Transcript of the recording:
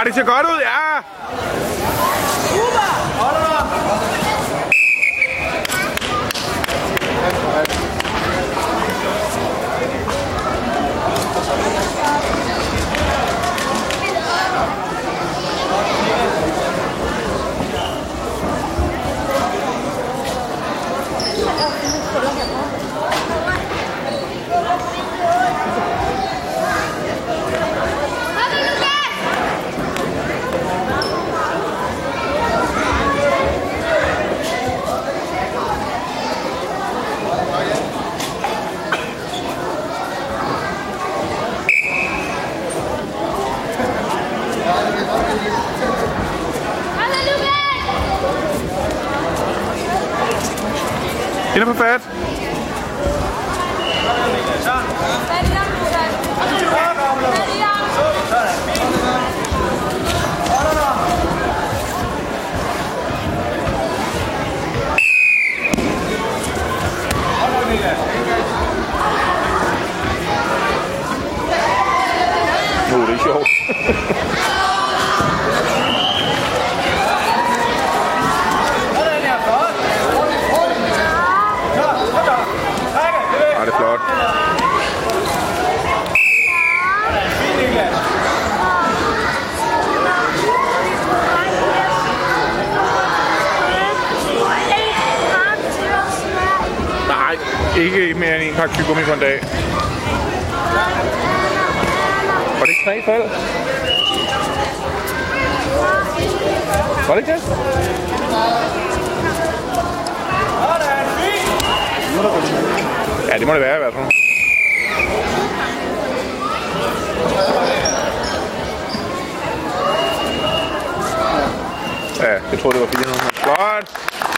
Ah, det ser godt ud, ja! Super! Hier nog een vet. Holy. ikke mere end en pakke tyggegummi på en dag. Var det ikke tre fald? Var det ikke det? Ja, det må det være i hvert fald. Ja, jeg tror det var 400. Flot!